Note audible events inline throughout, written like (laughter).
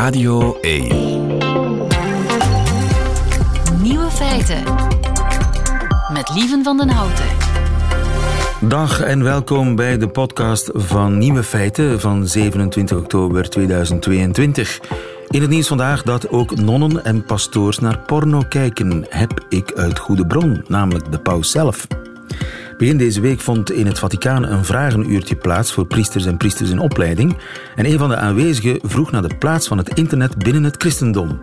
Radio 1. Nieuwe feiten. Met Lieven van den Houten. Dag en welkom bij de podcast van Nieuwe Feiten van 27 oktober 2022. In het nieuws vandaag dat ook nonnen en pastoors naar porno kijken, heb ik uit goede bron, namelijk de paus zelf. Begin deze week vond in het Vaticaan een vragenuurtje plaats voor priesters en priesters in opleiding. En een van de aanwezigen vroeg naar de plaats van het internet binnen het christendom.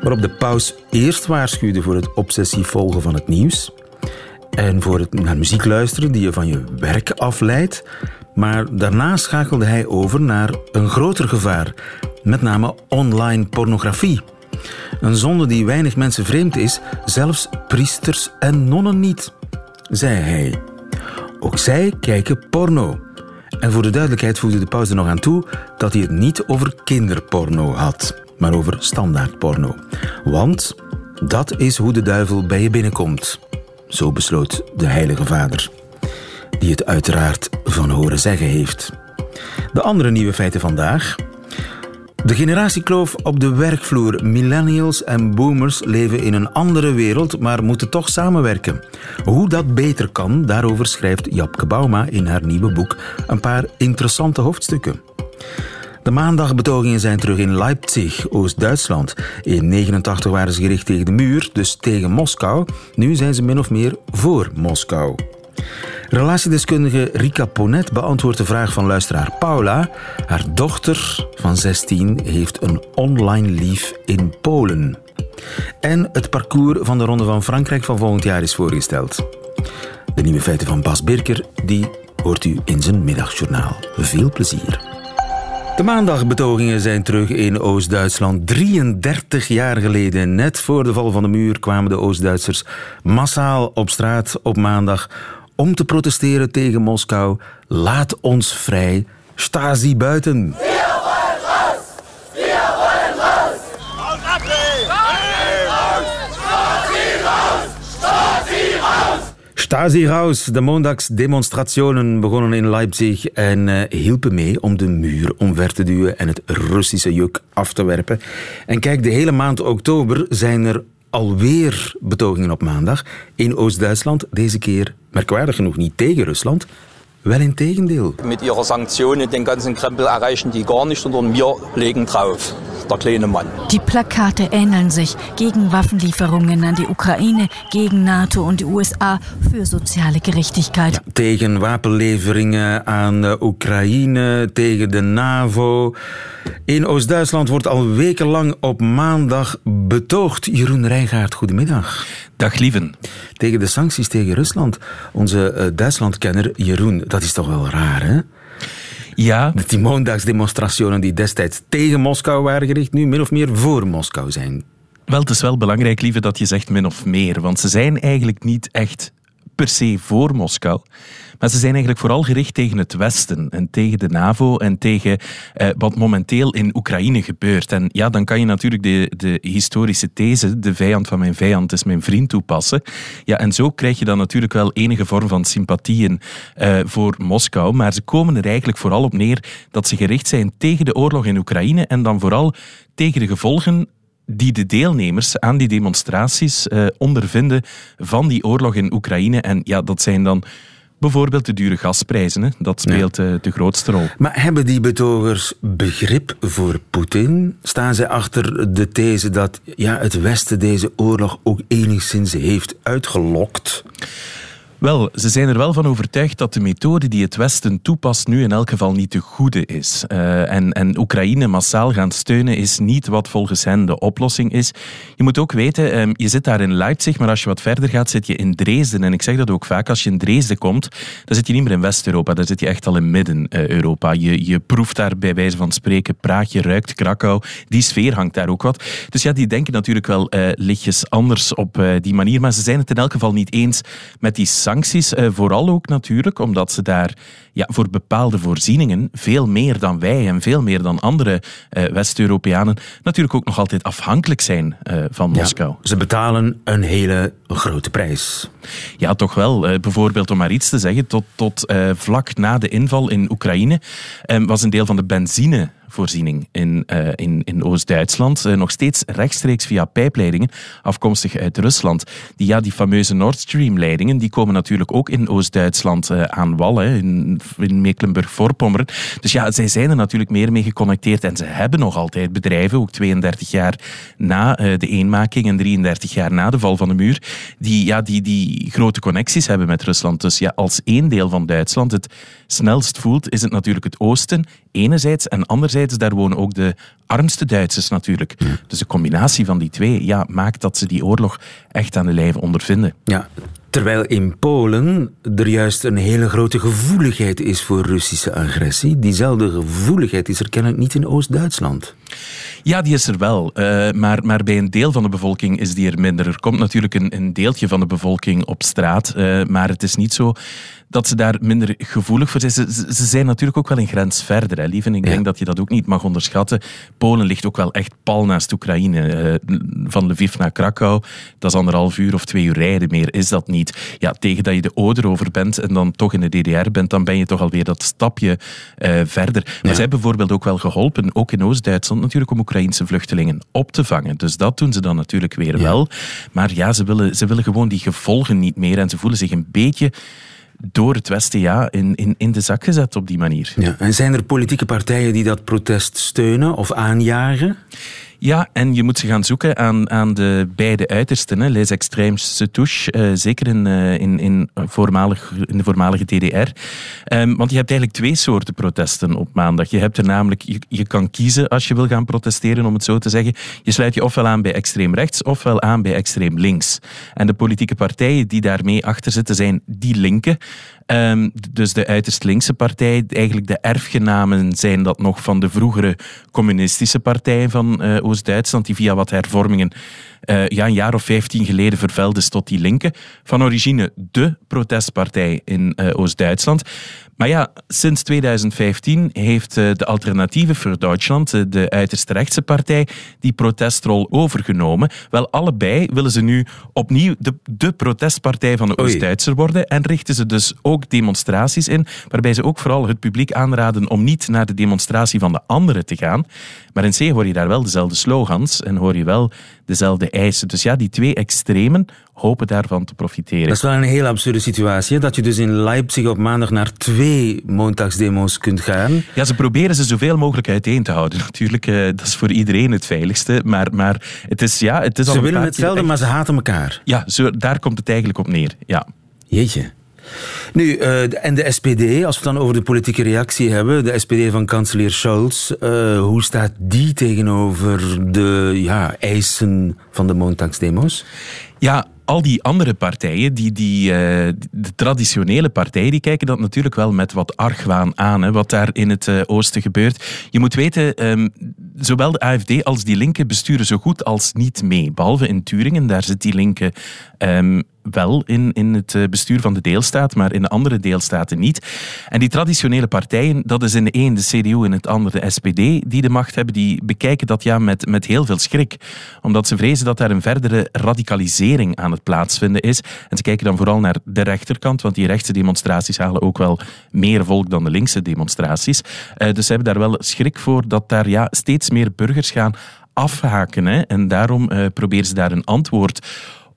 Waarop de paus eerst waarschuwde voor het obsessief volgen van het nieuws. En voor het naar muziek luisteren die je van je werk afleidt. Maar daarna schakelde hij over naar een groter gevaar, met name online pornografie. Een zonde die weinig mensen vreemd is, zelfs priesters en nonnen niet zei hij. Ook zij kijken porno. En voor de duidelijkheid voegde de paus er nog aan toe dat hij het niet over kinderporno had, maar over standaardporno. Want dat is hoe de duivel bij je binnenkomt. Zo besloot de Heilige Vader, die het uiteraard van horen zeggen heeft. De andere nieuwe feiten vandaag. De generatiekloof op de werkvloer. Millennials en boomers leven in een andere wereld, maar moeten toch samenwerken. Hoe dat beter kan, daarover schrijft Japke Bauma in haar nieuwe boek een paar interessante hoofdstukken. De maandagbetogingen zijn terug in Leipzig, Oost-Duitsland. In 89 waren ze gericht tegen de muur, dus tegen Moskou. Nu zijn ze min of meer voor Moskou. Relatiedeskundige Rika Ponet beantwoordt de vraag van luisteraar Paula. Haar dochter van 16 heeft een online lief in Polen. En het parcours van de Ronde van Frankrijk van volgend jaar is voorgesteld. De nieuwe feiten van Bas Birker, die hoort u in zijn middagjournaal. Veel plezier. De maandagbetogingen zijn terug in Oost-Duitsland. 33 jaar geleden, net voor de val van de muur, kwamen de Oost-Duitsers massaal op straat op maandag om te protesteren tegen Moskou. Laat ons vrij. Stasi buiten. Stasi raus! De mondagsdemonstrationen begonnen in Leipzig en uh, hielpen mee om de muur omver te duwen en het Russische juk af te werpen. En kijk, de hele maand oktober zijn er alweer betogingen op maandag in Oost-Duitsland. Deze keer merkwaardig genoeg niet tegen Rusland, wel in tegendeel. Met ihrer Sanktionen den ganzen Krempel erreichen die gar nicht, sondern wir legen drauf. Der kleine Mann. Die Plakate ähneln sich gegen Waffenlieferungen an die Ukraine, gegen NATO und die USA für soziale Gerechtigkeit. Ja, tegen wapenleveringen aan de Oekraïne, tegen de NAVO. In Oost-Duitsland wordt al wekenlang op maandag betoogd. Jeroen Rijgaard, goedemiddag. Dag lieven. Tegen de sancties tegen Rusland. Onze uh, Duitslandkenner Jeroen, dat is toch wel raar, hè? Ja. De Timondagsdemonstrationen die destijds tegen Moskou waren gericht, nu min of meer voor Moskou zijn. Wel, het is wel belangrijk, lieve, dat je zegt min of meer. Want ze zijn eigenlijk niet echt per se voor Moskou. Maar ze zijn eigenlijk vooral gericht tegen het Westen en tegen de NAVO en tegen eh, wat momenteel in Oekraïne gebeurt. En ja, dan kan je natuurlijk de, de historische these, de vijand van mijn vijand is mijn vriend, toepassen. Ja, en zo krijg je dan natuurlijk wel enige vorm van sympathieën eh, voor Moskou. Maar ze komen er eigenlijk vooral op neer dat ze gericht zijn tegen de oorlog in Oekraïne en dan vooral tegen de gevolgen die de deelnemers aan die demonstraties uh, ondervinden van die oorlog in Oekraïne. En ja, dat zijn dan bijvoorbeeld de dure gasprijzen. Hè. Dat speelt ja. uh, de grootste rol. Maar hebben die betogers begrip voor Poetin? Staan zij achter de these dat ja, het Westen deze oorlog ook enigszins heeft uitgelokt? Wel, ze zijn er wel van overtuigd dat de methode die het Westen toepast nu in elk geval niet de goede is. Uh, en, en Oekraïne massaal gaan steunen is niet wat volgens hen de oplossing is. Je moet ook weten, um, je zit daar in Leipzig, maar als je wat verder gaat, zit je in Dresden. En ik zeg dat ook vaak, als je in Dresden komt, dan zit je niet meer in West-Europa, dan zit je echt al in Midden-Europa. Je, je proeft daar bij wijze van spreken Praag, je ruikt Krakau. Die sfeer hangt daar ook wat. Dus ja, die denken natuurlijk wel uh, lichtjes anders op die manier, maar ze zijn het in elk geval niet eens met die sancties, uh, vooral ook natuurlijk omdat ze daar ja, voor bepaalde voorzieningen veel meer dan wij en veel meer dan andere uh, West-Europeanen natuurlijk ook nog altijd afhankelijk zijn uh, van Moskou. Ja, ze betalen een hele grote prijs. Ja, toch wel. Bijvoorbeeld om maar iets te zeggen, tot, tot vlak na de inval in Oekraïne was een deel van de benzine gasvoorziening in, uh, in, in Oost-Duitsland. Uh, nog steeds rechtstreeks via pijpleidingen, afkomstig uit Rusland. Die, ja, die fameuze Nord Stream-leidingen, die komen natuurlijk ook in Oost-Duitsland uh, aan wal, hè, in, in Mecklenburg-Vorpommern. Dus ja, zij zijn er natuurlijk meer mee geconnecteerd en ze hebben nog altijd bedrijven, ook 32 jaar na de eenmaking en 33 jaar na de val van de muur, die, ja, die, die grote connecties hebben met Rusland. Dus ja, als één deel van Duitsland het snelst voelt, is het natuurlijk het oosten, enerzijds. En anderzijds, daar wonen ook de armste Duitsers natuurlijk. Dus de combinatie van die twee ja, maakt dat ze die oorlog echt aan de lijve ondervinden. Ja, Terwijl in Polen er juist een hele grote gevoeligheid is voor Russische agressie. Diezelfde gevoeligheid is er kennelijk niet in Oost-Duitsland. Ja, die is er wel. Uh, maar, maar bij een deel van de bevolking is die er minder. Er komt natuurlijk een, een deeltje van de bevolking op straat. Uh, maar het is niet zo dat ze daar minder gevoelig voor zijn. Ze, ze zijn natuurlijk ook wel een grens verder, hè. En ik denk dat je dat ook niet mag onderschatten. Polen ligt ook wel echt pal naast Oekraïne. Uh, van Lviv naar Krakau, dat is anderhalf uur of twee uur rijden. Meer is dat niet. Ja, tegen dat je de Oder over bent en dan toch in de DDR bent, dan ben je toch alweer dat stapje verder. Maar zij hebben bijvoorbeeld ook wel geholpen, ook in Oost-Duitsland natuurlijk, om Oekraïnse vluchtelingen op te vangen. Dus dat doen ze dan natuurlijk weer ja. wel. Maar ja, ze willen, ze willen gewoon die gevolgen niet meer en ze voelen zich een beetje door het Westen ja, in, in, in de zak gezet op die manier. Ja, en zijn er politieke partijen die dat protest steunen of aanjagen? Ja, en je moet ze gaan zoeken aan, aan de beide uitersten, hè, les extremes se touche, uh, zeker in, uh, in, in, voormalig, in de voormalige DDR. Um, want je hebt eigenlijk twee soorten protesten op maandag. Je hebt er namelijk, je, je kan kiezen als je wil gaan protesteren, om het zo te zeggen. Je sluit je ofwel aan bij extreem rechts, ofwel aan bij extreem links. En de politieke partijen die daarmee achter zitten zijn die linken. Um, dus de uiterst linkse partij, eigenlijk de erfgenamen zijn dat nog van de vroegere communistische partijen van uh, Oost-Duitsland, die via wat hervormingen uh, ja, een jaar of vijftien geleden vervuilde is tot die linken. Van origine de protestpartij in uh, Oost-Duitsland. Maar ja, sinds 2015 heeft uh, de Alternatieve voor Duitsland, de uiterst rechtse partij, die protestrol overgenomen. Wel, allebei willen ze nu opnieuw de, de protestpartij van de Oost-Duitser worden en richten ze dus ook demonstraties in, waarbij ze ook vooral het publiek aanraden om niet naar de demonstratie van de anderen te gaan. Maar in C hoor je daar wel dezelfde slogans en hoor je wel dezelfde eisen. Dus ja, die twee extremen hopen daarvan te profiteren. Dat is wel een heel absurde situatie, dat je dus in Leipzig op maandag naar twee montagsdemo's kunt gaan. Ja, ze proberen ze zoveel mogelijk uiteen te houden. (laughs) Natuurlijk, uh, dat is voor iedereen het veiligste, maar, maar het is... Ja, het is ze willen hetzelfde, echt... maar ze haten elkaar. Ja, zo, daar komt het eigenlijk op neer, ja. Jeetje. Nu, uh, en de SPD, als we het dan over de politieke reactie hebben, de SPD van kanselier Scholz, uh, hoe staat die tegenover de ja, eisen van de montagsdemo's? Ja, al die andere partijen, die, die, uh, de traditionele partijen, die kijken dat natuurlijk wel met wat argwaan aan, hè, wat daar in het uh, oosten gebeurt. Je moet weten, um, zowel de AFD als die linken besturen zo goed als niet mee. Behalve in Turingen, daar zit die linken um, wel in, in het eh, bestuur van de deelstaat, maar in de andere deelstaten niet. En die traditionele partijen, dat is in de een de CDU en het andere de SPD, die de macht hebben, die bekijken dat ja met, met heel veel schrik. Omdat ze vrezen dat daar een verdere radicalisering aan het plaatsvinden is. En ze kijken dan vooral naar de rechterkant, want die rechtse demonstraties halen ook wel meer volk dan de linkse demonstraties. Uh, dus ze hebben daar wel schrik voor dat daar ja, steeds meer burgers gaan afhaken. En daarom uh, proberen ze daar een antwoord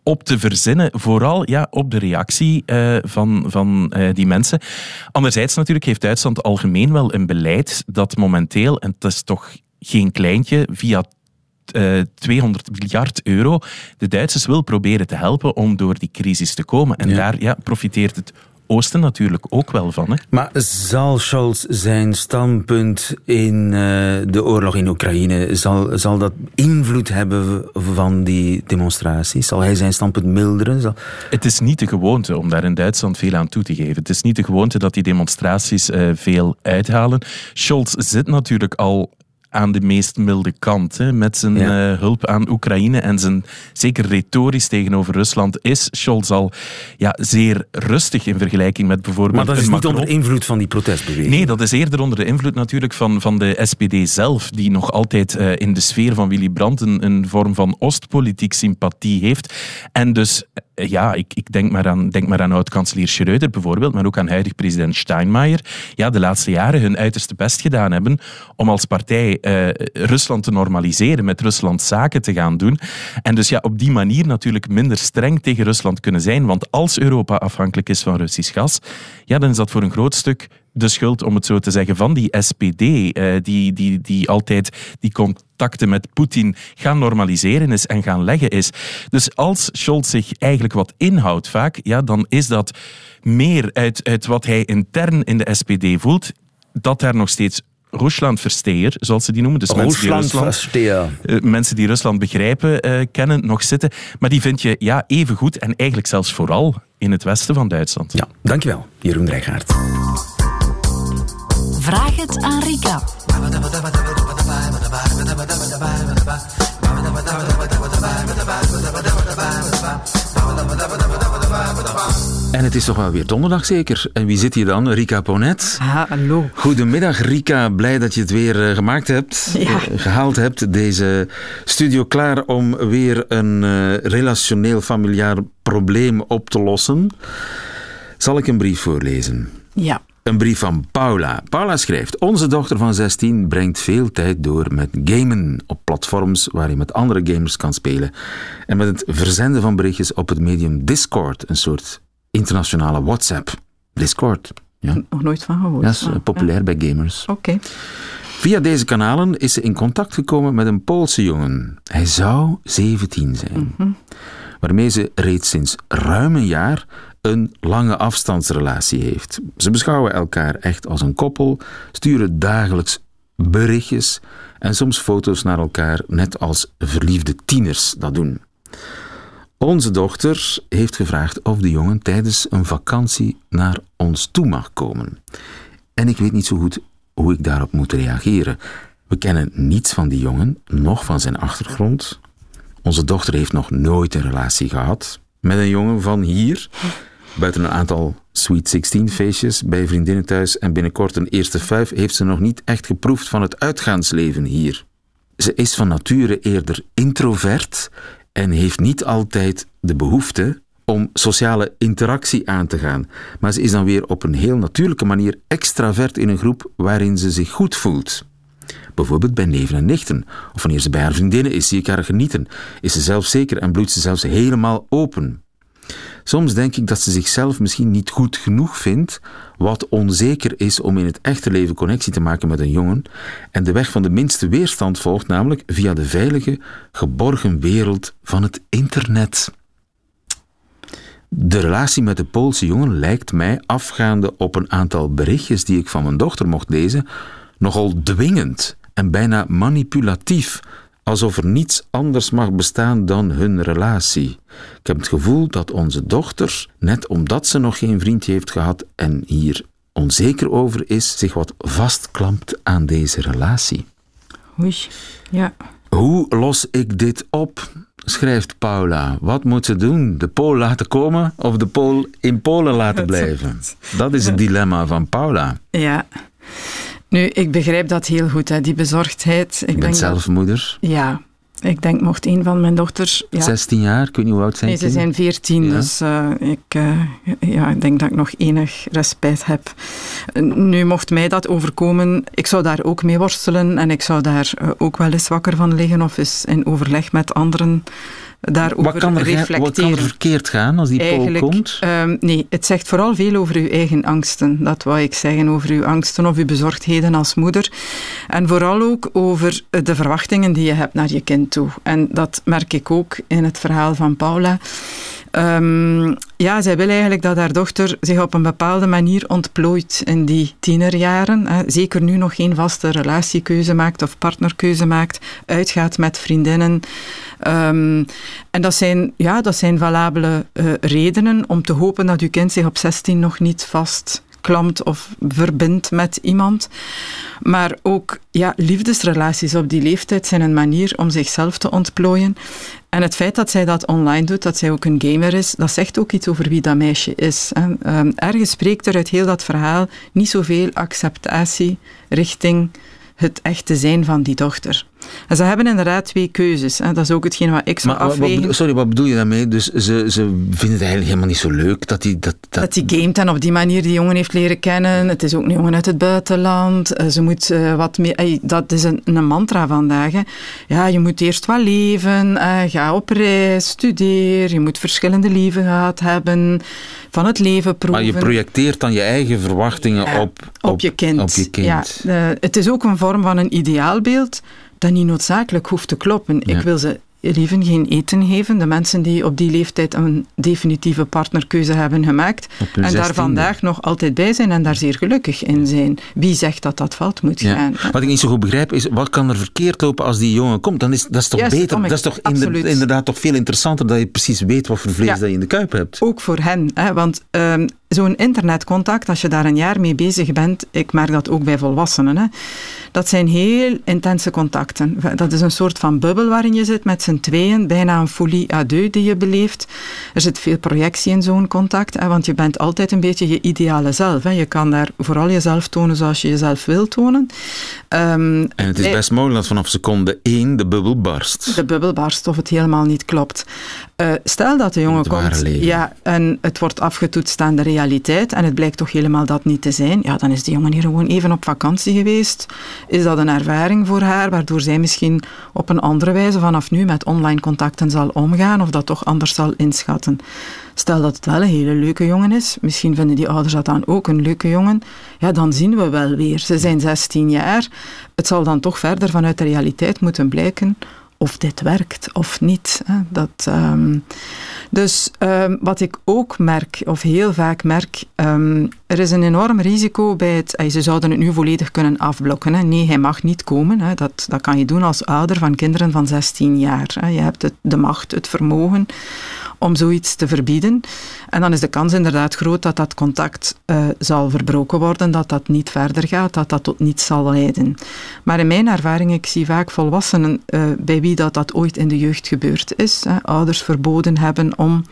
op te verzinnen, vooral ja, op de reactie uh, van, van uh, die mensen. Anderzijds natuurlijk heeft Duitsland algemeen wel een beleid dat momenteel, en het is toch geen kleintje, via uh, 200 miljard euro de Duitsers wil proberen te helpen om door die crisis te komen. En ja. daar ja, profiteert het Oosten natuurlijk ook wel van. Hè? Maar zal Scholz zijn standpunt in uh, de oorlog in Oekraïne, zal, zal dat invloed hebben van die demonstraties? Zal hij zijn standpunt milderen? Zal... Het is niet de gewoonte om daar in Duitsland veel aan toe te geven. Het is niet de gewoonte dat die demonstraties uh, veel uithalen. Scholz zit natuurlijk al aan de meest milde kant. Hè. Met zijn Ja. eh, hulp aan Oekraïne en zijn zeker retorisch tegenover Rusland is Scholz al ja, zeer rustig in vergelijking met bijvoorbeeld Maar dat is niet onder invloed van die protestbeweging. Nee, dat is eerder onder de invloed natuurlijk van, van de SPD zelf, die nog altijd eh, in de sfeer van Willy Brandt een, een vorm van Oostpolitiek sympathie heeft. En dus, eh, ja, ik, ik denk maar aan, denk maar aan oud-kanselier Schreuder bijvoorbeeld, maar ook aan huidig president Steinmeier, ja, de laatste jaren hun uiterste best gedaan hebben om als partij eh, Rusland te normaliseren, met Rusland zaken te gaan doen. En dus ja, op die manier natuurlijk minder streng tegen Rusland kunnen zijn, want als Europa afhankelijk is van Russisch gas, ja, dan is dat voor een groot stuk de schuld, om het zo te zeggen, van die SPD, eh, die, die, die altijd die contacten met Poetin gaan normaliseren is en gaan leggen is. Dus als Scholz zich eigenlijk wat inhoudt vaak, ja, dan is dat meer uit, uit wat hij intern in de SPD voelt, dat daar nog steeds Ruslandversteer, zoals ze die noemen. Dus mensen die Rusland eh, mensen die Rusland begrijpen, eh, kennen, nog zitten. Maar die vind je ja, even goed en eigenlijk zelfs vooral in het westen van Duitsland. Ja, dankjewel, Jeroen Rijgaard. Vraag het aan Rika. En het is toch wel weer donderdag zeker? En wie zit hier dan? Rika Ponet. Ah, hallo. Goedemiddag Rika, blij dat je het weer eh, gemaakt hebt, Ja. eh, gehaald hebt. Deze studio klaar om weer een eh, relationeel familiaar probleem op te lossen. Zal ik een brief voorlezen? Ja. Een brief van Paula. Paula schrijft: Onze dochter van 16 brengt veel tijd door met gamen op platforms waar je met andere gamers kan spelen. En met het verzenden van berichtjes op het medium Discord, een soort internationale WhatsApp. Discord. Ja, Nog nooit van gehoord. dat is eh, Ah, populair bij gamers. ja. Oké. Via deze kanalen is ze in contact gekomen met een Poolse jongen. Hij zou 17 zijn. Waarmee ze reeds sinds ruim een jaar een lange afstandsrelatie heeft. Ze beschouwen elkaar echt als een koppel, sturen dagelijks berichtjes en soms foto's naar elkaar, net als verliefde tieners dat doen. Onze dochter heeft gevraagd of de jongen tijdens een vakantie naar ons toe mag komen. En ik weet niet zo goed hoe ik daarop moet reageren. We kennen niets van die jongen, noch van zijn achtergrond. Onze dochter heeft nog nooit een relatie gehad met een jongen van hier. Buiten een aantal Sweet 16 feestjes bij vriendinnen thuis en binnenkort een eerste vijf heeft ze nog niet echt geproefd van het uitgaansleven hier. Ze is van nature eerder introvert en heeft niet altijd de behoefte om sociale interactie aan te gaan. Maar ze is dan weer op een heel natuurlijke manier extravert in een groep waarin ze zich goed voelt. Bijvoorbeeld bij neven en nichten. Of wanneer ze bij haar vriendinnen is, zie ik haar genieten. Is ze zelfzeker en bloeit ze zelfs helemaal open. Soms denk ik dat ze zichzelf misschien niet goed genoeg vindt, wat onzeker is om in het echte leven connectie te maken met een jongen, en de weg van de minste weerstand volgt, namelijk via de veilige, geborgen wereld van het internet. De relatie met de Poolse jongen lijkt mij, afgaande op een aantal berichtjes die ik van mijn dochter mocht lezen, nogal dwingend en bijna manipulatief, alsof er niets anders mag bestaan dan hun relatie. Ik heb het gevoel dat onze dochter, net omdat ze nog geen vriendje heeft gehad en hier onzeker over is, zich wat vastklampt aan deze relatie. Oei. Ja. Hoe los ik dit op? schrijft Paula. Wat moet ze doen? De Pool laten komen of de Pool in Polen laten (laughs) blijven? Dat is het dilemma van Paula. Ja. Nu, ik begrijp dat heel goed, hè, die bezorgdheid. Ik Je bent denk zelf moeder, ja. Ik denk, mocht een van mijn dochters... Ja, 16 jaar, ik weet niet hoe oud zijn Nee, ze zijn veertien, Ja. dus eh, ik, eh, ja, ik denk dat ik nog enig respect heb. Nu, mocht mij dat overkomen, ik zou daar ook mee worstelen en ik zou daar eh, ook wel eens wakker van liggen of eens in overleg met anderen daarover Wat kan, er, reflecteren. wat kan er verkeerd gaan als die Eigenlijk, komt? ehm, nee, het zegt vooral veel over uw eigen angsten. Dat wou ik zeggen, over uw angsten of uw bezorgdheden als moeder. En vooral ook over de verwachtingen die je hebt naar je kind toe. En dat merk ik ook in het verhaal van Paula. Ehm, ja, zij wil eigenlijk dat haar dochter zich op een bepaalde manier ontplooit in die tienerjaren. Hè. Zeker nu nog geen vaste relatiekeuze maakt of partnerkeuze maakt, uitgaat met vriendinnen. Ehm, en dat zijn, ja, dat zijn valabele eh, redenen om te hopen dat uw kind zich op 16 nog niet vast vastklampt of verbindt met iemand. Maar ook ja, liefdesrelaties op die leeftijd zijn een manier om zichzelf te ontplooien. En het feit dat zij dat online doet, dat zij ook een gamer is, dat zegt ook iets over wie dat meisje is. Ehm, ergens spreekt er uit heel dat verhaal niet zoveel acceptatie richting het echte zijn van die dochter. En ze hebben inderdaad twee keuzes. Hè. Dat is ook hetgeen wat ik zou afwegen. sorry, wat bedoel je daarmee? Dus ze, ze vinden het eigenlijk helemaal niet zo leuk dat hij... Dat, dat... dat hij gamet en op die manier die jongen heeft leren kennen. Het is ook een jongen uit het buitenland. Eh, ze moet uh, wat meer... Dat is een, een mantra vandaag. Hè. Ja, je moet eerst wat leven. Uh, ga op reis, studeer. Je moet verschillende leven gehad hebben. Van het leven proeven. Maar je projecteert dan je eigen verwachtingen op, op, op, je kind. Op je kind. Ja, het is ook een vorm van een ideaalbeeld dat niet noodzakelijk hoeft te kloppen. Ik wil ze liever geen eten geven. De mensen die op die leeftijd een definitieve partnerkeuze hebben gemaakt en daar vandaag nog altijd bij zijn en daar zeer gelukkig in zijn. Wie zegt dat dat fout moet gaan? Wat ik niet zo goed begrijp is, wat kan er verkeerd lopen als die jongen komt? Dan is dat is toch beter? Dat is toch inderdaad toch veel interessanter dat je precies weet wat voor vlees dat je in de kuip hebt? Ook voor hen, hè, want um, zo'n internetcontact, als je daar een jaar mee bezig bent, ik merk dat ook bij volwassenen, hè, dat zijn heel intense contacten. Dat is een soort van bubbel waarin je zit met z'n tweeën, bijna een folie à deux die je beleeft. Er zit veel projectie in zo'n contact, hè, want je bent altijd een beetje je ideale zelf. Hè. Je kan daar vooral jezelf tonen zoals je jezelf wil tonen. Um, en het is best mogelijk dat vanaf seconde één de bubbel barst. De bubbel barst of het helemaal niet klopt. Uh, stel dat de jongen komt ja, en het wordt afgetoetst aan de realiteit en het blijkt toch helemaal dat niet te zijn, ja, dan is die jongen hier gewoon even op vakantie geweest. Is dat een ervaring voor haar, waardoor zij misschien op een andere wijze vanaf nu met online contacten zal omgaan of dat toch anders zal inschatten. Stel dat het wel een hele leuke jongen is, misschien vinden die ouders dat dan ook een leuke jongen, ja, dan zien we wel weer. Ze zijn 16 jaar. Het zal dan toch verder vanuit de realiteit moeten blijken of dit werkt of niet. Dat, um, dus um, wat ik ook merk, of heel vaak merk, um, er is een enorm risico bij het. Ze zouden het nu volledig kunnen afblokken. Hè. Nee, hij mag niet komen. Hè. Dat, dat kan je doen als ouder van kinderen van 16 jaar. Hè. Je hebt het, de macht, het vermogen om zoiets te verbieden. En dan is de kans inderdaad groot dat dat contact uh, zal verbroken worden, dat dat niet verder gaat, dat dat tot niets zal leiden. Maar in mijn ervaring, ik zie vaak volwassenen uh, bij wie dat, dat ooit in de jeugd gebeurd is, hè, ouders verboden hebben om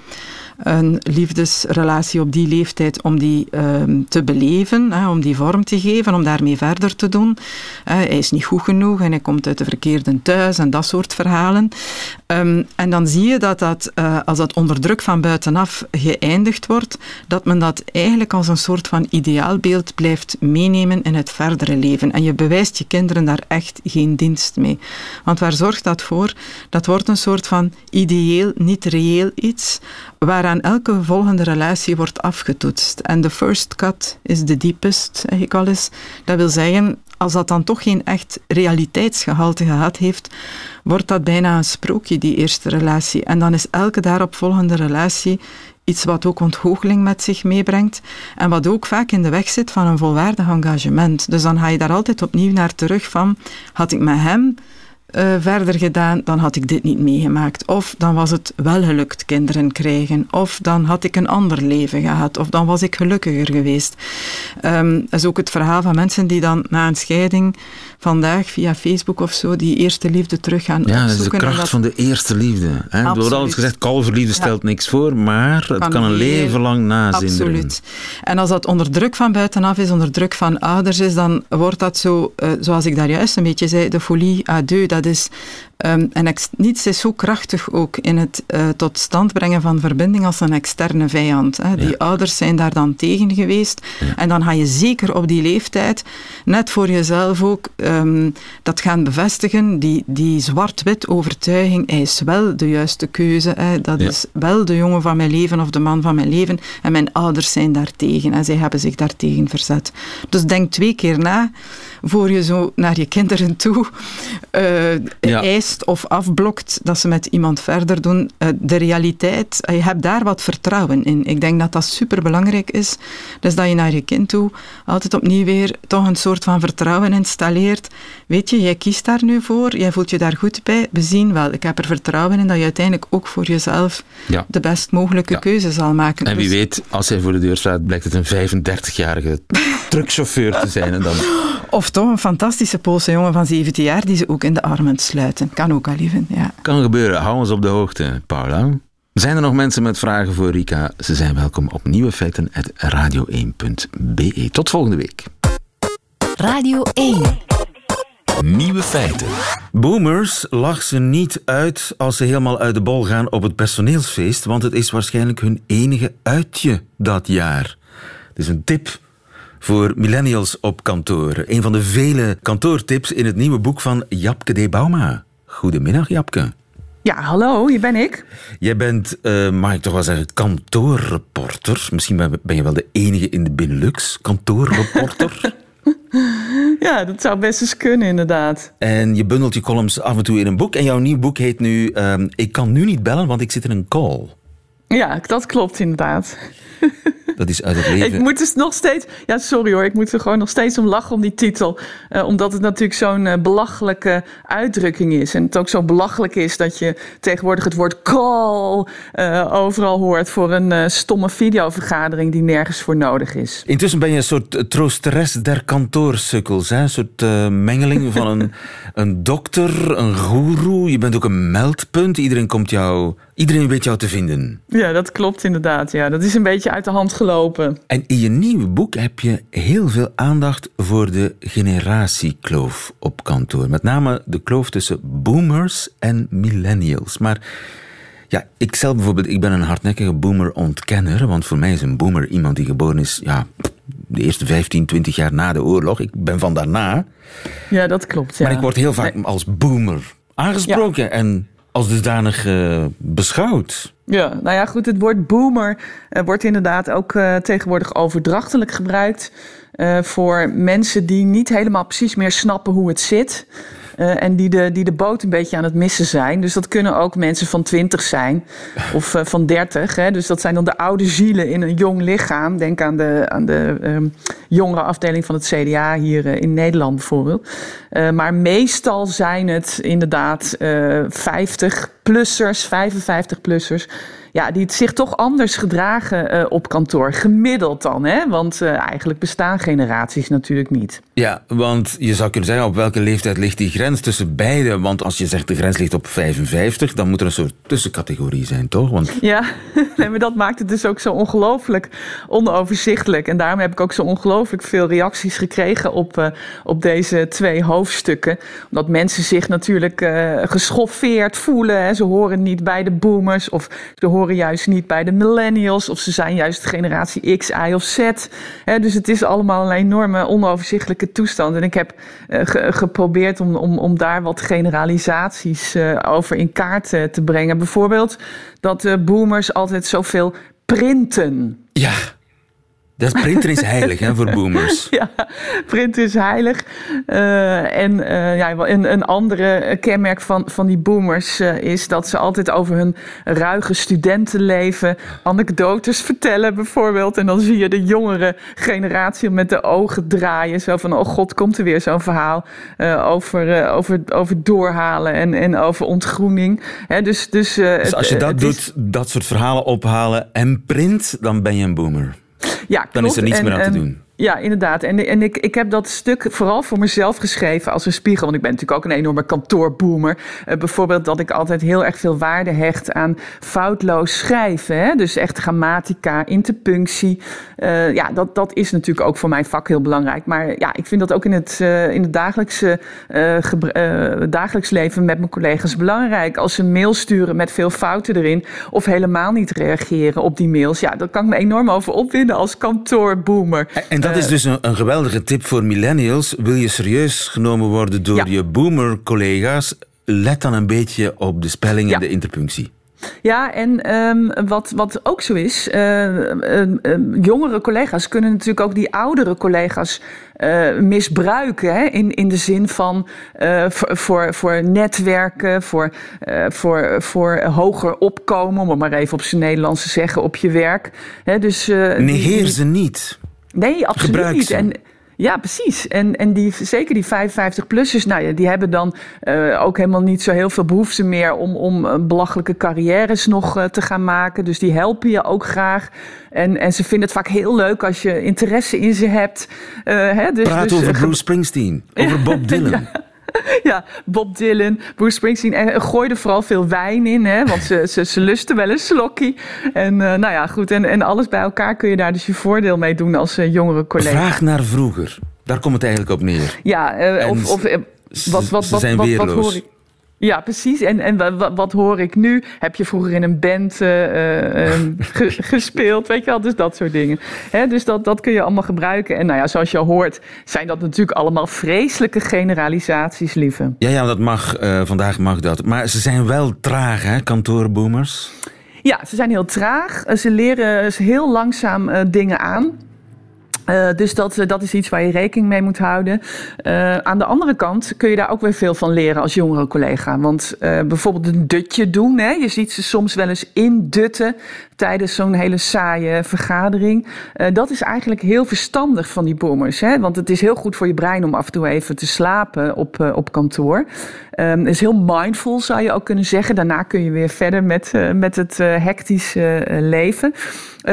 een liefdesrelatie op die leeftijd om die ehm, te beleven, hè, om die vorm te geven, om daarmee verder te doen. hij is niet goed genoeg en hij komt uit de verkeerde thuis en dat soort verhalen. Ehm, en dan zie je dat, dat uh, als dat onder druk van buitenaf geëindigd wordt, dat men dat eigenlijk als een soort van ideaalbeeld blijft meenemen in het verdere leven. En je bewijst je kinderen daar echt geen dienst mee. Want waar zorgt dat voor? Dat wordt een soort van ideeel, niet reëel iets, waaraan elke volgende relatie wordt afgetoetst. En de first cut is the deepest, zeg ik al eens. Dat wil zeggen, als dat dan toch geen echt realiteitsgehalte gehad heeft, wordt dat bijna een sprookje, die eerste relatie. En dan is elke daaropvolgende relatie iets wat ook ontgoocheling met zich meebrengt en wat ook vaak in de weg zit van een volwaardig engagement. Dus dan ga je daar altijd opnieuw naar terug van, had ik met hem uh, verder gedaan, dan had ik dit niet meegemaakt. Of dan was het wel gelukt kinderen krijgen. Of dan had ik een ander leven gehad. Of dan was ik gelukkiger geweest. Um, dat is ook het verhaal van mensen die dan na een scheiding vandaag via Facebook of zo die eerste liefde terug gaan ja, opzoeken. Ja, de kracht van de eerste liefde. Hè? Er wordt altijd gezegd, kalverliefde stelt niks voor, maar het kan, een leven lang nazinderen. Absoluut. En als dat onder druk van buitenaf is, onder druk van ouders is, dan wordt dat zo, uh, zoals ik daar juist een beetje zei, de folie à deux. Dat is Um, en niets is zo krachtig ook in het uh, tot stand brengen van verbinding als een externe vijand. Hè. Die ouders zijn daar dan tegen geweest. Ja. En dan ga je zeker op die leeftijd, net voor jezelf ook, um, dat gaan bevestigen. Die, die zwart-wit overtuiging, hij is wel de juiste keuze. Hè. Dat ja. is wel de jongen van mijn leven of de man van mijn leven. En mijn ouders zijn daartegen. En zij hebben zich daartegen verzet. Dus denk twee keer na voor je zo naar je kinderen toe uh, ja. eisen afketst of afblokt, dat ze met iemand verder doen. Eh, de realiteit, je hebt daar wat vertrouwen in. Ik denk dat dat superbelangrijk is. Dus dat je naar je kind toe altijd opnieuw weer toch een soort van vertrouwen installeert. Weet je, jij kiest daar nu voor, jij voelt je daar goed bij. We zien wel, ik heb er vertrouwen in dat je uiteindelijk ook voor jezelf de best mogelijke keuze zal maken. En wie dus- weet, als hij voor de deur staat, blijkt het een 35-jarige (laughs) truckchauffeur te zijn. En dan... Of toch een fantastische Poolse jongen van 17 jaar die ze ook in de armen sluiten. Kan ook al lieven, ja. Kan gebeuren. Hou ons op de hoogte, Paula. Zijn er nog mensen met vragen voor Rika? Ze zijn welkom op nieuwe feiten radio1.be. Tot volgende week. Radio 1. Nieuwe feiten. Boomers lag ze niet uit als ze helemaal uit de bol gaan op het personeelsfeest, want het is waarschijnlijk hun enige uitje dat jaar. Het is een tip voor millennials op kantoor. Een van de vele kantoortips in het nieuwe boek van Japke D. Bauma. Goedemiddag, Japke. Ja, hallo, hier ben ik. Jij bent, uh, mag ik toch wel zeggen, kantoorreporter. Misschien ben je wel de enige in de Benelux kantoorreporter. (laughs) (laughs) ja, dat zou best eens kunnen, inderdaad. En je bundelt je columns af en toe in een boek. En jouw nieuw boek heet nu uh, Ik kan nu niet bellen, want ik zit in een call. Ja, dat klopt inderdaad. (laughs) Dat is uit het leven. Ik moet dus nog steeds. Ja, sorry hoor. Ik moet er gewoon nog steeds om lachen om die titel. Uh, omdat het natuurlijk zo'n uh, belachelijke uitdrukking is. En het ook zo belachelijk is dat je tegenwoordig het woord call uh, overal hoort. voor een stomme videovergadering die nergens voor nodig is. Intussen ben je een soort troosteres der kantoorsukkels. Hè? Een soort mengeling van een, (laughs) een dokter, een goeroe. Je bent ook een meldpunt. Iedereen komt jou Iedereen weet jou te vinden. Ja, dat klopt inderdaad. Ja, dat is een beetje uit de hand gelopen. En in je nieuwe boek heb je heel veel aandacht voor de generatiekloof op kantoor. Met name de kloof tussen boomers en millennials. Maar ja, ik zelf bijvoorbeeld, ik ben een hardnekkige boomer-ontkenner. Want voor mij is een boomer iemand die geboren is, ja, de eerste 15, 20 jaar na de oorlog. Ik ben van daarna. Ja, dat klopt. Ja. Maar ik word heel vaak als boomer aangesproken. En als dusdanig uh, beschouwd. Ja, nou ja, goed. Het woord boomer uh, wordt inderdaad ook uh, tegenwoordig overdrachtelijk gebruikt. voor mensen die niet helemaal precies meer snappen hoe het zit. Uh, en die de, die de boot een beetje aan het missen zijn. Dus dat kunnen ook mensen van 20 zijn (laughs) of uh, van 30. Hè. Dus dat zijn dan de oude zielen in een jong lichaam. Denk aan de, aan de um, jongere afdeling van het CDA hier uh, in Nederland bijvoorbeeld. maar meestal zijn het inderdaad 50-plussers, 55-plussers ja, die zich toch anders gedragen uh, op kantoor. Gemiddeld dan, hè? Want uh, eigenlijk bestaan generaties natuurlijk niet. Ja, want je zou kunnen zeggen, op welke leeftijd ligt die grens tussen beide? Want als je zegt de grens ligt op 55, dan moet er een soort tussencategorie zijn, toch? Want... (laughs) Ja, maar dat maakt het dus ook zo ongelooflijk onoverzichtelijk. En daarom heb ik ook zo ongelooflijk veel reacties gekregen op, uh, op deze twee hoofdstukken. Omdat mensen zich natuurlijk geschoffeerd voelen. Hè? Ze horen niet bij de boomers of ze horen juist niet bij de millennials of ze zijn juist generatie X, Y of Z. dus het is allemaal een enorme onoverzichtelijke toestand. En ik heb uh, geprobeerd om, om, om daar wat generalisaties uh, over in kaart uh, te brengen. Bijvoorbeeld dat boomers altijd zoveel printen. Ja. Dat printer is heilig hè, voor boomers. (laughs) ja, printer is heilig. Uh, en uh, ja, een, een andere kenmerk van, van die boomers uh, is dat ze altijd over hun ruige studentenleven anekdotes vertellen, bijvoorbeeld. En dan zie je de jongere generatie met de ogen draaien. Zo van: oh god, komt er weer zo'n verhaal over, over, over doorhalen en, en over ontgroening. Hè, dus, dus, dus als je dat doet, is... dat soort verhalen ophalen en print, dan ben je een boomer. Ja, klopt. Dan is er niets en, meer aan te doen. Ja, inderdaad. En, en ik, ik heb dat stuk vooral voor mezelf geschreven als een spiegel. Want ik ben natuurlijk ook een enorme kantoorboomer. Uh, bijvoorbeeld dat ik altijd heel erg veel waarde hecht aan foutloos schrijven. Hè? Dus echt grammatica, interpunctie. Uh, ja, dat, dat is natuurlijk ook voor mijn vak heel belangrijk. Maar ja, ik vind dat ook in het, uh, in het dagelijks leven met mijn collega's belangrijk. Als ze een mail sturen met veel fouten erin of helemaal niet reageren op die mails. Ja, daar kan ik me enorm over opwinden als kantoorboomer. Dat is dus een, een, geweldige tip voor millennials. Wil je serieus genomen worden door ja. je boomer-collega's? Let dan een beetje op de spelling en de interpunctie. Ja, en ehm, wat, wat ook zo is, uh, jongere collega's kunnen natuurlijk ook die oudere collega's misbruiken. Hè? In, in de zin van voor, voor, voor netwerken, voor, voor, voor hoger opkomen, om het maar even op zijn Nederlands te zeggen, op je werk. Hè? Dus, Negeer ze niet. Nee, absoluut niet. En, ja, precies. En, en die, zeker die 55-plussers, nou ja, die hebben dan uh, ook helemaal niet zo heel veel behoefte meer om, om uh, belachelijke carrières nog uh, te gaan maken. Dus die helpen je ook graag. En, en ze vinden het vaak heel leuk als je interesse in ze hebt. Hè, dus, Praat dus, over Bruce Springsteen, (laughs) over Bob Dylan. ja. (laughs) ja, Bob Dylan, Bruce Springsteen. En gooi er vooral veel wijn in, hè, want ze, ze, ze lusten wel een slokkie. En uh, nou ja, goed. En, en alles bij elkaar kun je daar dus je voordeel mee doen als uh, jongere collega. Vraag naar vroeger. Daar komt het eigenlijk op neer. Ja, uh, of, of wat, wat, wat, wat, wat, hoor ik? Ja, precies. En, en wat, wat, hoor ik nu? Heb je vroeger in een band (laughs) uh, gespeeld? Weet je wel, dus dat soort dingen. Hè, dus dat, dat kun je allemaal gebruiken. En nou ja, zoals je hoort, zijn dat natuurlijk allemaal vreselijke generalisaties, lieve. Ja, ja, dat mag. Uh, vandaag mag dat. Maar ze zijn wel traag, hè, kantoorboomers? Ja, ze zijn heel traag. Ze leren heel langzaam dingen aan. Uh, dus dat, dat is iets waar je rekening mee moet houden. Uh, aan de andere kant kun je daar ook weer veel van leren als jongere collega. Want bijvoorbeeld een dutje doen. Hè? Je ziet ze soms wel eens indutten tijdens zo'n hele saaie vergadering. dat is eigenlijk heel verstandig van die boomers. Hè? Want het is heel goed voor je brein om af en toe even te slapen op, op kantoor. Um, het is heel mindful, zou je ook kunnen zeggen. Daarna kun je weer verder met, met het hectische leven.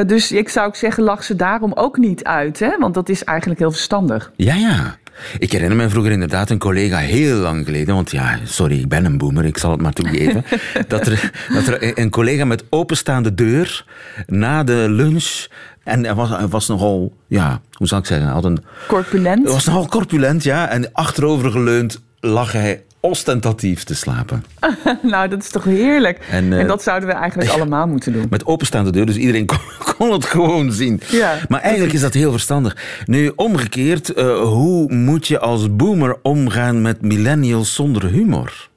dus ik zou ook zeggen, lach ze daarom ook niet uit hè? want dat is eigenlijk heel verstandig. Ja, ja. Ik herinner me vroeger inderdaad een collega heel lang geleden, want ja, sorry, ik ben een boomer, ik zal het maar toegeven, (laughs) dat, er, dat er een collega met openstaande deur na de lunch en hij was, hij was nogal, ja, hoe zou ik zeggen, had een... Corpulent? Was nogal corpulent, ja. En achterovergeleund lag hij ostentatief te slapen. (laughs) nou, dat is toch heerlijk. En, en, dat zouden we eigenlijk (laughs) allemaal moeten doen. Met openstaande deur, dus iedereen (laughs) kon, het gewoon zien. Ja, maar eigenlijk is dat heel verstandig. Nu, omgekeerd, uh, hoe moet je als boomer omgaan met millennials zonder humor?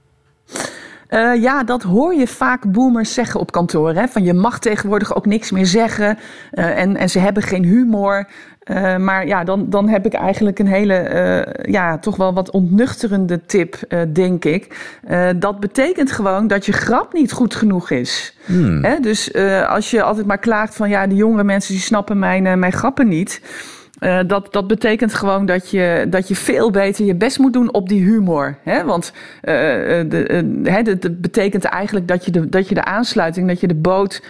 Uh, ja, dat hoor je vaak boomers zeggen op kantoor. Hè? Van je mag tegenwoordig ook niks meer zeggen. Uh, en, en ze hebben geen humor. Uh, maar ja, dan, dan heb ik eigenlijk een hele, ja, toch wel wat ontnuchterende tip, denk ik. dat betekent gewoon dat je grap niet goed genoeg is. Hmm. Hè? Dus als je altijd maar klaagt van, ja, die jongere mensen die snappen mijn, mijn grappen niet. Uh, dat, dat betekent gewoon dat je, dat je veel beter je best moet doen op die humor. Hè? Want uh, de, uh, betekent eigenlijk dat je, de, dat je de aansluiting, dat je de boot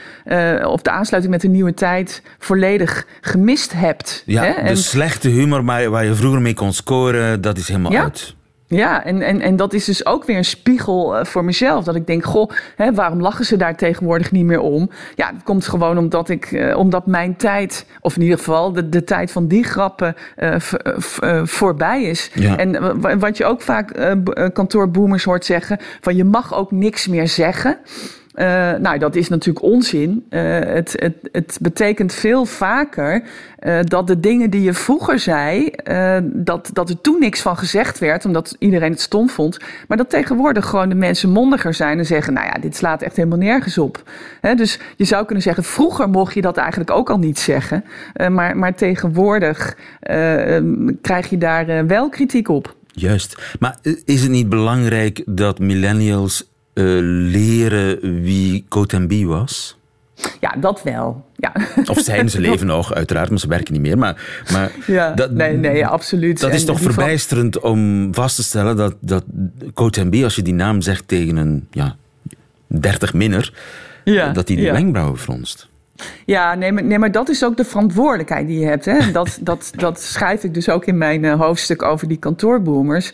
of de aansluiting met de nieuwe tijd volledig gemist hebt. Ja, hè? En, de slechte humor waar je vroeger mee kon scoren, dat is helemaal ja. uit. Ja, en, en, en dat is dus ook weer een spiegel uh, voor mezelf. Dat ik denk, goh, hè, waarom lachen ze daar tegenwoordig niet meer om? Ja, dat komt gewoon omdat, ik, uh, omdat mijn tijd, of in ieder geval de, de tijd van die grappen, uh, voorbij is. Ja. En wat je ook vaak kantoorboomers hoort zeggen, van je mag ook niks meer zeggen. Uh, nou, dat is natuurlijk onzin. Uh, het, het, het betekent veel vaker uh, dat de dingen die je vroeger zei, dat, dat er toen niks van gezegd werd, omdat iedereen het stom vond. Maar dat tegenwoordig gewoon de mensen mondiger zijn en zeggen: Nou ja, dit slaat echt helemaal nergens op. Dus je zou kunnen zeggen: vroeger mocht je dat eigenlijk ook al niet zeggen. maar, maar tegenwoordig krijg je daar wel kritiek op. Juist. Maar is het niet belangrijk dat millennials leren wie Cotembi was? Ja, dat wel. Ja. Of zijn ze (laughs) leven nog, uiteraard, maar ze werken niet meer. Maar, maar ja, dat, nee, nee, absoluut. Dat is toch verbijsterend om vast te stellen dat, dat Cotembi, als je die naam zegt tegen een ja, 30 minner, ja, dat hij de ja. wenkbrauwen fronst. Ja, nee maar, nee, maar dat is ook de verantwoordelijkheid die je hebt. Hè? Dat, dat, dat schrijf ik dus ook in mijn uh, hoofdstuk over die kantoorboomers.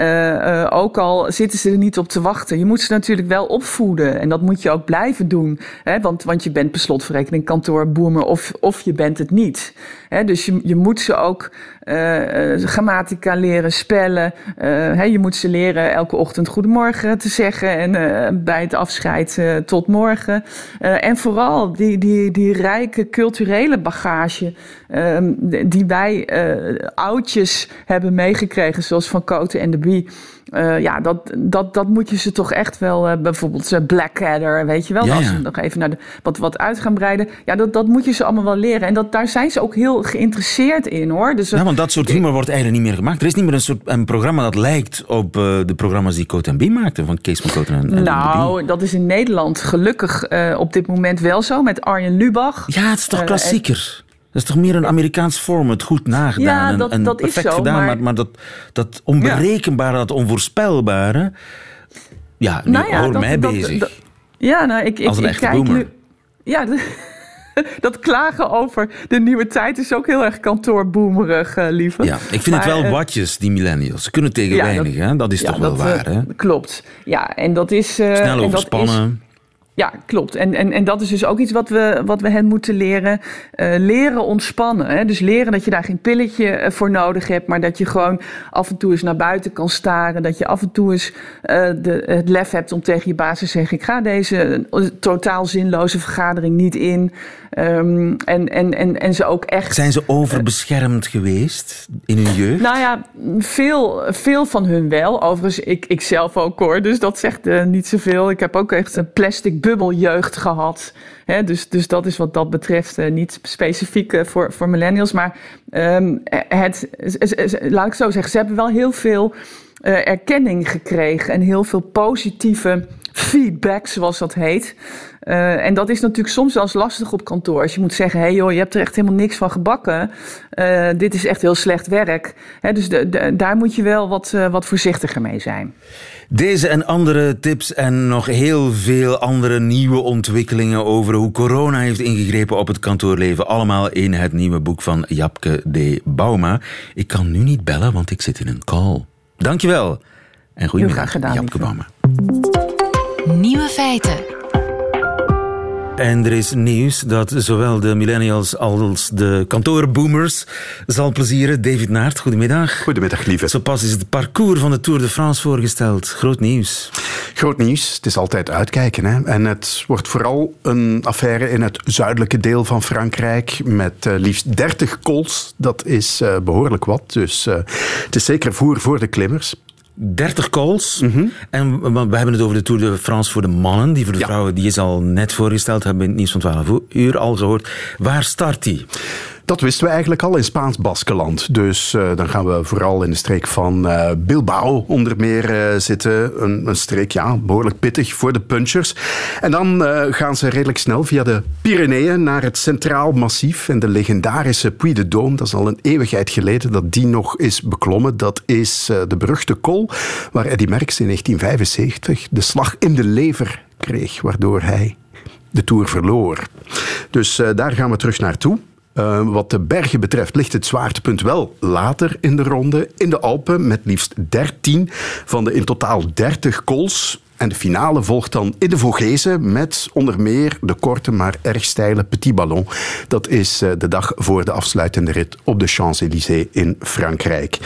Uh, uh, ook al zitten ze er niet op te wachten. Je moet ze natuurlijk wel opvoeden. En dat moet je ook blijven doen. Hè? Want, want je bent per slotverrekening kantoorboomer of, of je bent het niet. Hè? Dus je, je moet ze ook grammatica leren, spellen. Hè? Je moet ze leren elke ochtend goedemorgen te zeggen. En bij het afscheid tot morgen. en vooral die, die, die rijke culturele bagage die wij uh, oudjes hebben meegekregen, zoals Van Koten en de Uh, ja, dat, dat, dat moet je ze toch echt wel, uh, bijvoorbeeld uh, Blackadder, weet je wel, ja, als we nog even naar de, wat, wat uit gaan breiden. Ja, dat, dat moet je ze allemaal wel leren. En dat, daar zijn ze ook heel geïnteresseerd in, hoor. Dus, ja, want dat soort humor wordt eigenlijk niet meer gemaakt. Er is niet meer een soort een programma dat lijkt op de programma's die Cote B maakte, van Kees van Cote en, en Nou, dat is in Nederland gelukkig op dit moment wel zo, met Arjen Lubach. Ja, het is toch klassieker? Is toch meer een Amerikaans format, goed nagedaan ja, dat, en, dat perfect zo, gedaan, maar, maar, dat, dat onberekenbare, dat onvoorspelbare, ja, nu nou ja, hoor dat, mij dat, bezig. Ja, nou, ik, ik, Als een ik echte kijk boomer. nu. Ja, (laughs) dat klagen over de nieuwe tijd is ook heel erg kantoorboemerig, uh, lieve. Ja, ik vind maar, het wel uh, watjes, die millennials. Ze kunnen tegen ja, weinig, dat, hè? Dat is ja, toch wel dat, waar, hè? Klopt. Ja, en dat is... Uh, Snel en dat overspannen. Ja, klopt. En, en, en dat is dus ook iets wat we, wat we hen moeten leren. Uh, leren ontspannen. Hè? Dus leren dat je daar geen pilletje voor nodig hebt, maar dat je gewoon af en toe eens naar buiten kan staren. Dat je af en toe eens uh, de, het lef hebt om tegen je baas te zeggen: Ik ga deze totaal zinloze vergadering niet in. Um, en, en, en, en ze ook echt. Zijn ze overbeschermd uh, geweest in hun jeugd? Nou ja, veel, veel van hun wel. Overigens, ik, ik zelf ook hoor. Dus dat zegt niet zoveel. Ik heb ook echt een plastic bubbeljeugd gehad. Dus, dus dat is wat dat betreft uh, niet specifiek uh, voor, voor millennials. Maar um, het, laat ik zo zeggen, ze hebben wel heel veel uh, erkenning gekregen en heel veel positieve feedback, zoals dat heet. Uh, en dat is natuurlijk soms wel eens lastig op kantoor. Als je moet zeggen, hé hey joh, je hebt er echt helemaal niks van gebakken. Uh, dit is echt heel slecht werk. He, dus de, de, daar moet je wel wat, uh, wat voorzichtiger mee zijn. Deze en andere tips en nog heel veel andere nieuwe ontwikkelingen over hoe corona heeft ingegrepen op het kantoorleven. Allemaal in het nieuwe boek van Japke D. Bauma. Ik kan nu niet bellen, want ik zit in een call. Dankjewel. En goedemiddag, gedaan, Japke Bauma. Nieuwe feiten. En er is nieuws dat zowel de millennials als de kantoorboomers zal plezieren. David Naert, goedemiddag. Goedemiddag, lieve. Zo pas is het parcours van de Tour de France voorgesteld. Groot nieuws. Groot nieuws. Het is altijd uitkijken. Hè? En het wordt vooral een affaire in het zuidelijke deel van Frankrijk met uh, liefst 30 cols. Dat is uh, behoorlijk wat. Dus uh, het is zeker voer voor de klimmers. 30 calls. Mhm. En we hebben het over de Tour de France voor de mannen. Die voor de ja. vrouwen, die is al net voorgesteld. Hebben we in het nieuws van 12 uur al gehoord. Waar start die? Dat wisten we eigenlijk al in Spaans-Baskeland. Dus uh, dan gaan we vooral in de streek van uh, Bilbao onder meer uh, zitten. Een, een, streek, ja, behoorlijk pittig voor de punchers. En dan gaan ze redelijk snel via de Pyreneeën naar het Centraal Massief. En de legendarische Puy de Dôme, dat is al een eeuwigheid geleden dat die nog is beklommen. Dat is de beruchte kol waar Eddy Merckx in 1975 de slag in de lever kreeg. Waardoor hij de Tour verloor. Dus daar gaan we terug naartoe. Uh, wat de bergen betreft ligt het zwaartepunt wel later in de ronde. In de Alpen met liefst 13 van de in totaal 30 cols. En de finale volgt dan in de Vogezen met onder meer de korte maar erg steile Petit Ballon. Dat is uh, de dag voor de afsluitende rit op de Champs-Élysées in Frankrijk.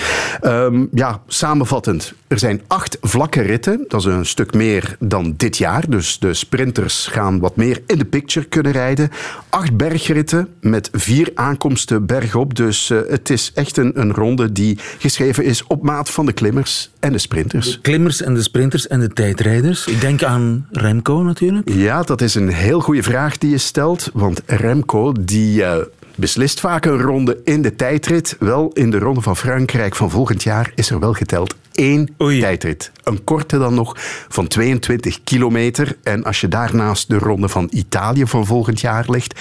Um, ja, samenvattend. Er zijn acht vlakke ritten. Dat is een stuk meer dan dit jaar. Dus de sprinters gaan wat meer in de picture kunnen rijden. Acht bergritten met vier aankomsten bergop. Dus uh, het is echt een, een ronde die geschreven is op maat van de klimmers en de sprinters. De klimmers en de sprinters en de tijdrijders. Ik denk aan Remco natuurlijk. Ja, dat is een heel goede vraag die je stelt. Want Remco, die uh, beslist vaak een ronde in de tijdrit. Wel, in de Ronde van Frankrijk van volgend jaar is er wel geteld één Oei. tijdrit. Een korte dan nog van 22 kilometer. En als je daarnaast de Ronde van Italië van volgend jaar legt...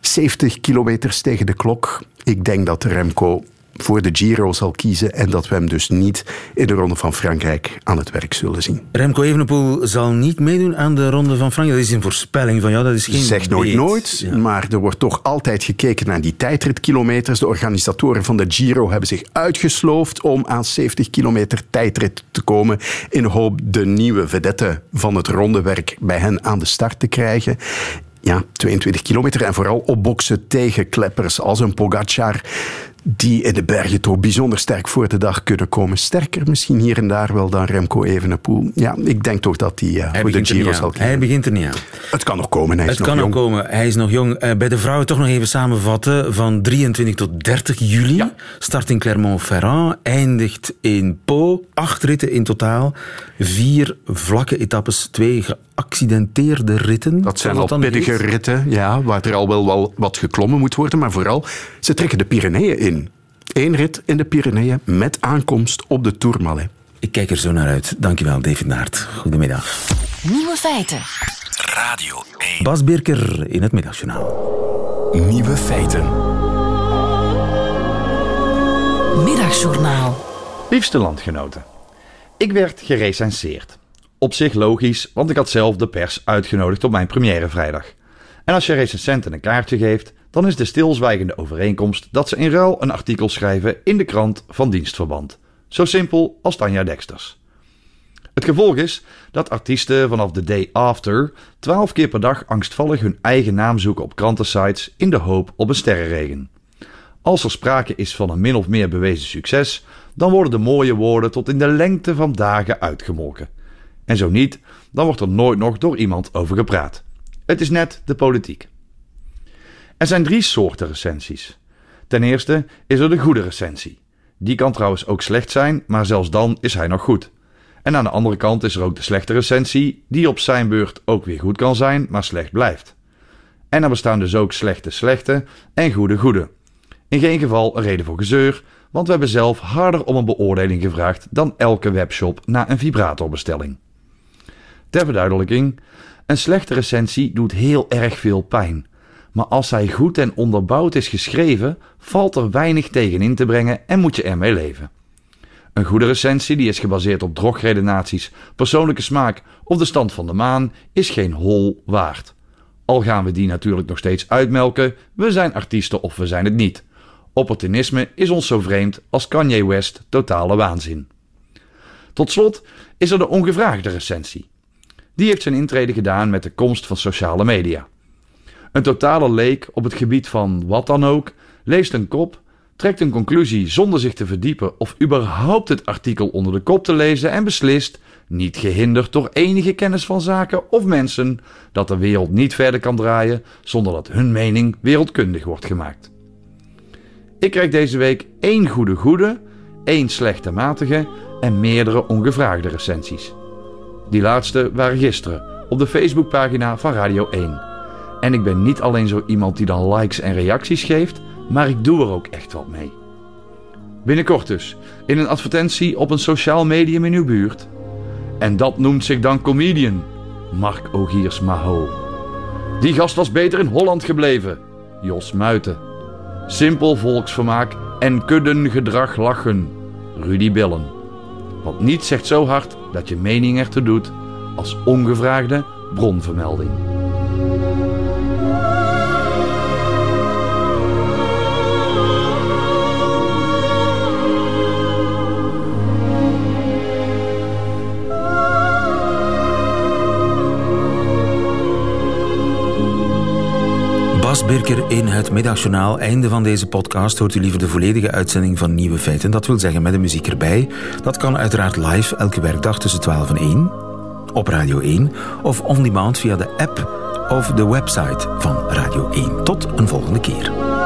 70 kilometers tegen de klok. Ik denk dat Remco voor de Giro zal kiezen en dat we hem dus niet in de Ronde van Frankrijk aan het werk zullen zien. Remco Evenepoel zal niet meedoen aan de Ronde van Frankrijk. Dat is een voorspelling van jou, dat is geen Zeg nooit weet. nooit, ja. maar er wordt toch altijd gekeken naar die tijdritkilometers. De organisatoren van de Giro hebben zich uitgesloofd om aan 70 kilometer tijdrit te komen in hoop de nieuwe vedette van het rondewerk bij hen aan de start te krijgen. Ja, 22 kilometer en vooral opboksen tegen kleppers als een Pogacar die in de bergen toch bijzonder sterk voor de dag kunnen komen. Sterker misschien hier en daar wel dan Remco Evenepoel. Ja, ik denk toch dat hij, uh, voor de Giro zal kiezen. Hij begint er niet aan. Het kan nog komen, hij is het nog kan jong. nog komen, hij is nog jong. Uh, bij de vrouwen toch nog even samenvatten. Van 23 tot 30 juli. Ja. Start in Clermont-Ferrand. Eindigt in Po. Acht ritten in totaal. Vier vlakke etappes. Twee geaccidenteerde ritten. Dat zijn al pittige ritten, ja, waar er al wel, wel wat geklommen moet worden. Maar vooral, ze trekken de Pyreneeën in. Eén rit in de Pyreneeën met aankomst op de Tourmalet. Ik kijk er zo naar uit. Dankjewel, David Naert. Goedemiddag. Nieuwe feiten. Radio 1. Bas Birker in het Middagjournaal. Nieuwe feiten. Middagjournaal. Liefste landgenoten. Ik werd gerecenseerd. Op zich logisch, want ik had zelf de pers uitgenodigd op mijn première vrijdag. En als je recensenten een kaartje geeft, dan is de stilzwijgende overeenkomst dat ze in ruil een artikel schrijven in de krant van dienstverband. Zo simpel als Tanja Dexters. Het gevolg is dat artiesten vanaf de day after 12 keer per dag angstvallig hun eigen naam zoeken op krantensites in de hoop op een sterrenregen. Als er sprake is van een min of meer bewezen succes, dan worden de mooie woorden tot in de lengte van dagen uitgemolken. En zo niet, dan wordt er nooit nog door iemand over gepraat. Het is net de politiek. Er zijn drie soorten recensies. Ten eerste is er de goede recensie. Die kan trouwens ook slecht zijn, maar zelfs dan is hij nog goed. En aan de andere kant is er ook de slechte recensie, die op zijn beurt ook weer goed kan zijn, maar slecht blijft. En er bestaan dus ook slechte slechte en goede goede. In geen geval een reden voor gezeur, want we hebben zelf harder om een beoordeling gevraagd dan elke webshop na een vibratorbestelling. Ter verduidelijking, een slechte recensie doet heel erg veel pijn. Maar als hij goed en onderbouwd is geschreven, valt er weinig tegen in te brengen en moet je ermee leven. Een goede recensie, die is gebaseerd op drogredenaties, persoonlijke smaak of de stand van de maan, is geen hol waard. Al gaan we die natuurlijk nog steeds uitmelken, we zijn artiesten of we zijn het niet. Opportunisme is ons zo vreemd als Kanye West totale waanzin. Tot slot is er de ongevraagde recensie. Die heeft zijn intrede gedaan met de komst van sociale media. Een totale leek op het gebied van wat dan ook leest een kop, trekt een conclusie zonder zich te verdiepen of überhaupt het artikel onder de kop te lezen en beslist, niet gehinderd door enige kennis van zaken of mensen, dat de wereld niet verder kan draaien zonder dat hun mening wereldkundig wordt gemaakt. Ik krijg deze week één goede goede, één slechte matige en meerdere ongevraagde recensies. Die laatste waren gisteren op de Facebookpagina van Radio 1. En ik ben niet alleen zo iemand die dan likes en reacties geeft, maar ik doe er ook echt wat mee. Binnenkort dus, in een advertentie op een sociaal medium in uw buurt. En dat noemt zich dan comedian, Mark Ogiers Maho. Die gast was beter in Holland gebleven, Jos Muiten. Simpel volksvermaak en kuddengedrag lachen, Rudy Billen. Want niets zegt zo hard dat je mening ertoe doet als ongevraagde bronvermelding. Birker in het Middagjournaal. Einde van deze podcast hoort u liever de volledige uitzending van Nieuwe Feiten. Dat wil zeggen met de muziek erbij. Dat kan uiteraard live elke werkdag tussen 12 en 1 op Radio 1 of on demand via de app of de website van Radio 1. Tot een volgende keer.